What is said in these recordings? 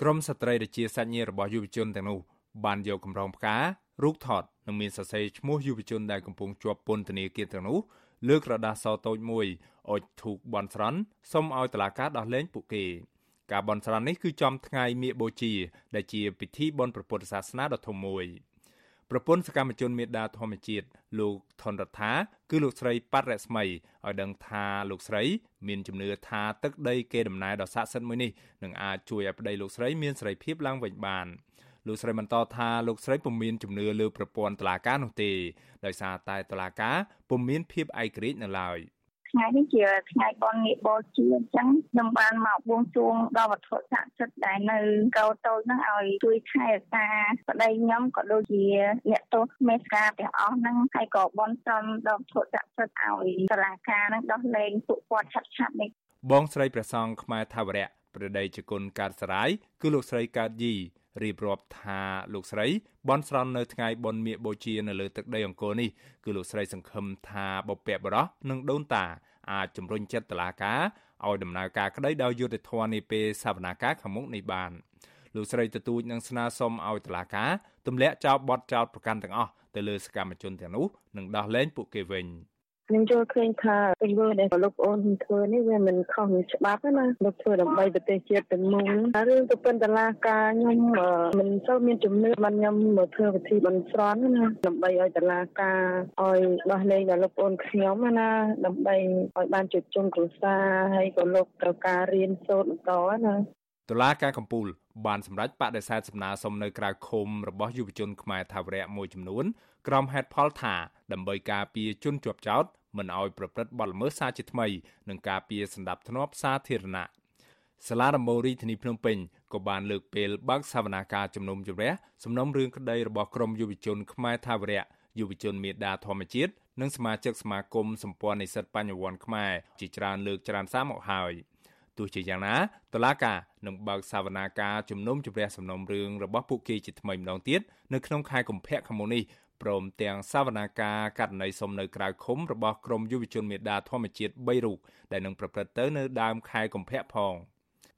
ក្រមស្ត្រីរាជាសាច់ញាតិរបស់យុវជនទាំងនោះបានយកកម្រងផ្ការូបថតនិងមានសរសេរឈ្មោះយុវជនដែលកំពុងជាប់ពន្ធនាគារទាំងនោះលើក្រដាសសតូចមួយអុចធូកបនស្រន់សុំឲ្យតុលាការដោះលែងពួកគេ ការបន់ស្រន់នេះគឺចំថ្ងៃមៀកបូជា ដែលជាពិធីបុណ្យព្រះពុទ្ធសាសនាដ៏ធំមួយ ប្រពន្ធសកម្មជនមេដាធម្មជាតិលោកថនរដ្ឋាគឺលោកស្រីប៉ាត់រស្មីឲ្យដឹងថាលោកស្រី មានជំនឿថាទឹកដីគេដំណើរដ៏ស័ក្តិសិទ្ធិមួយនេះនឹងអាចជួយឲ្យប្តីលោកស្រីមានសេរីភាពឡើងវិញបានលោកស្រីបន្តថាលោកស្រីពុំមានជំនឿលើប្រព័ន្ធតុលាការនោះទេដោយសារតែតុលាការពុំមានភាពឯករាជ្យនៅឡើយ ថ្ងៃនេះជាថ្ងៃបន់ងាកបលជាអញ្ចឹងខ្ញុំបានមកបួងសួងដល់វត្ថុស័ក្តិសិទ្ធិដែលនៅកោតូចហ្នឹងឲ្យជួយថែរក្សាប្តីខ្ញុំក៏ដូចជាអ្នកទោសមេស្ការទាំងអស់ហ្នឹងហើយក៏បន់សំដល់វត្ថុស័ក្តិសិទ្ធិឲ្យតុលាការហ្នឹងដោះលែងពួកគាត់ឆាប់ឆាប់នេះបងស្រីព្រះសង្ឃខ្មែរថាវរៈប្រដីជគុណកើតសរាយគឺលោកស្រីកើតយី រៀបរាប់ថាលោកស្រីបន់ស្រន់នៅថ្ងៃបុណ្យមាឃបូជានៅលើទឹកដីអង្គរនេះគឺលោកស្រីសង្ឃឹមថាបពៈបរោះនិងដូនតាអាចជំរុញចិត្តតឡាការឲ្យដំណើរការក្តីដោយយុត្តិធម៌នាពេលសវនាការខាងមុខនេះបានលោកស្រីទទូចនឹងស្នើសុំឲ្យតឡាការទម្លាក់ចោលបទចោតប្រកាន់ទាំងអស់ទៅលើសកម្មជនទាំងនោះនិងដោះលែងពួកគេវិញ។ ខ្ញុំយល់ឃើញថាទង្វើដែលលោកអូនធ្វើនេះវាមិនខុសពីច្បាប់ទេណាលោកធ្វើដើម្បីប្រទេសជាតិទាំងមូលរឿងទៅពិនតឡាការខ្ញុំមិនសូវមានជំនឿបានខ្ញុំមកធ្វើពិធីបន់ស្រន់ណាដើម្បីឲ្យតឡាការឲ្យដោះលែងដល់លោកអូនខ្ញុំណាដើម្បីឲ្យបានជួបជុំគ្រួសារហើយក៏លោកត្រូវការរៀនសូត្របន្តណាតុលាការកំពូល បានសម្រេចបដិសេធសំណើសុំនៅក្រៅឃុំរបស់យុវជនខ្មែរថាវរៈមួយចំនួនក្រុមហេតុផលថាដើម្បីការពារជនជាប់ចោតមិនឲ្យប្រព្រឹត្តបទល្មើសសារជាថ្មីនិងការពារសន្តិភាពសាធារណៈសាលាដំបងរាជធានីភ្នំពេញក៏បានលើកពេលបើកសវនាការជំនុំជម្រះសំណុំរឿងក្តីរបស់ក្រមយុវជនខ្មែរថាវរៈយុវជនមេដាធម្មជាតិនិងសមាជិកសមាគមសម្ព័ន្ធនិស្សិតបញ្ញវន្តខ្មែរជាច្រើនលើកច្រើនសារមកហើយ ទោះជាយ៉ាងណាតឡាកានឹងបើកសវនាការជំនុំជម្រះសំណុំរឿងរបស់ពួកគេជាថ្មីម្ដងទៀតនៅក្នុងខែកុម្ភៈខាងមុខនេះព្រមទាំងសវនាការករណីសុំនៅក្រៅឃុំរបស់ក្រមយុវជនមេដាធម្មជាតិ3រូបដែលនឹងប្រព្រឹត្តទៅនៅដើមខែកុម្ភៈផង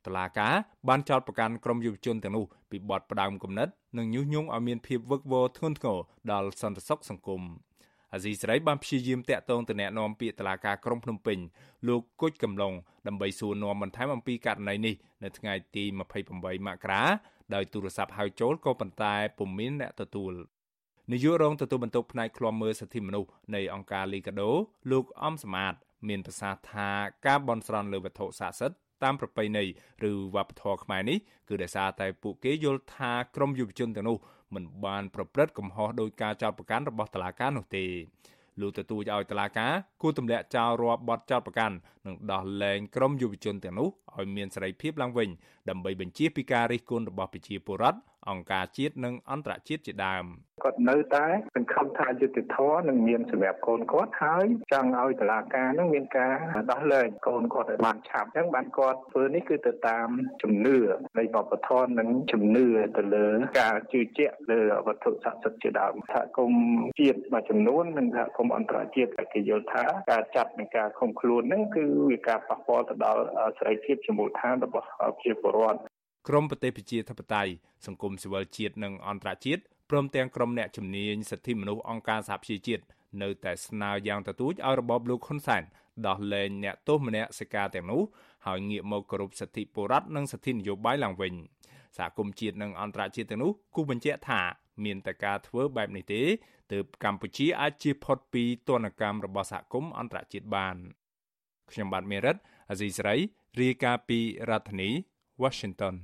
តឡាកាបានចោទប្រកាន់ក្រមយុវជនទាំងនោះពីបទផ្ដាំគំនិតនិងញុះញង់ឲ្យមានភាពវឹកវរធ្ងន់ធ្ងរដល់សន្តិសុខសង្គម អាស៊ីសេរីបានព្យាយាមតាក់ទងទៅអ្នកនាំពាក្យតឡាការក្រុងភ្នំពេញលោកគុជកំឡុងដើម្បីសួរនាំបន្ថែមអំពីករណីនេះនៅថ្ងៃទី28មករាដោយទូរស័ព្ទហៅចូលក៏ប៉ុន្តែពុំមានអ្នកទទួលនាយករងទទួលបន្ទុកផ្នែកឃ្លាំមើលសិទ្ធិមនុស្សនៃអង្គការលីកាដូលោកអំសមាតមានប្រសាសន៍ថាការបន់ស្រន់លើវត្ថុស័ក្តិសិទ្ធិតាមប្រពៃណីឬវប្បធម៌ខ្មែរនេះគឺដោយសារតែពួកគេយល់ថាក្រមយុវជនទាំងនោះ មិនបានប្រព្រឹត្តកំហុសដោយការចោទប្រកាន់របស់តុលាការនោះទេលោកទទូចឲ្យតុលាការគួរទម្លាក់ចោលរាល់បទចោទប្រកាន់និងដោះលែងក្រុមយុវជនទាំងនោះ ឲ្យមានសេរីភាពឡើងវិញដើម្បីបញ្ជាពីការរិះគន់របស់ប្រជាពលរដ្ឋអង្គការជាតិនិងអន្តរជាតិជាដើមគាត់នៅតែសង្ឃឹមថាយុត្តិធម៌នឹងមានសម្រាប់កូនគាត់ហើយចង់ឲ្យតុលាការនឹងមានការដោះលែងកូនគាត់ឲ្យបានឆាប់អញ្ចឹងបានគាត់ធ្វើនេះគឺទៅតាមជំនឿនៃបព្វធម៌និងជំនឿទៅលើការជឿជាក់លើវត្ថុស័ក្តិសិទ្ធិជាដើមសហគមន៍ជាតិមួយចំនួននិងសហគមន៍អន្តរជាតិគេយល់ថាការចាប់និងការឃុំខ្លួនហ្នឹងគឺវាការប៉ះពាល់ទៅដល់សេរីភាពជាមូលដ្ឋានរបស់ប្រជាពលរដ្ឋក្រមប្រទេសប្រជាធិបតេយ្យសង្គមស៊ីវិលជាតិនិងអន្តរជាតិព្រមទាំងក្រុមអ្នកជំនាញសិទ្ធិមនុស្សអង្គការសហប្រជាជាតិនៅតែស្នើយ៉ាងទទូចឲ្យរបបលោកហ៊ុនសែនដោះលែងអ្នកទោសមនសិការទាំងនោះហើយងាកមកគោរពសិទ្ធិពលរដ្ឋនិងសិទ្ធិនយោបាយឡើងវិញសហគមន៍ជាតិនិងអន្តរជាតិទាំងនោះគូបញ្ជាក់ថាមានតែការធ្វើបែបនេះទេទើបកម្ពុជាអាចជៀសផុតពីទណ្ឌកម្មរបស់សហគមន៍អន្តរជាតិបានខ្ញុំបាទមេរិត អាស៊ីសេរីរាយការណ៍ពីរដ្ឋធានី Washington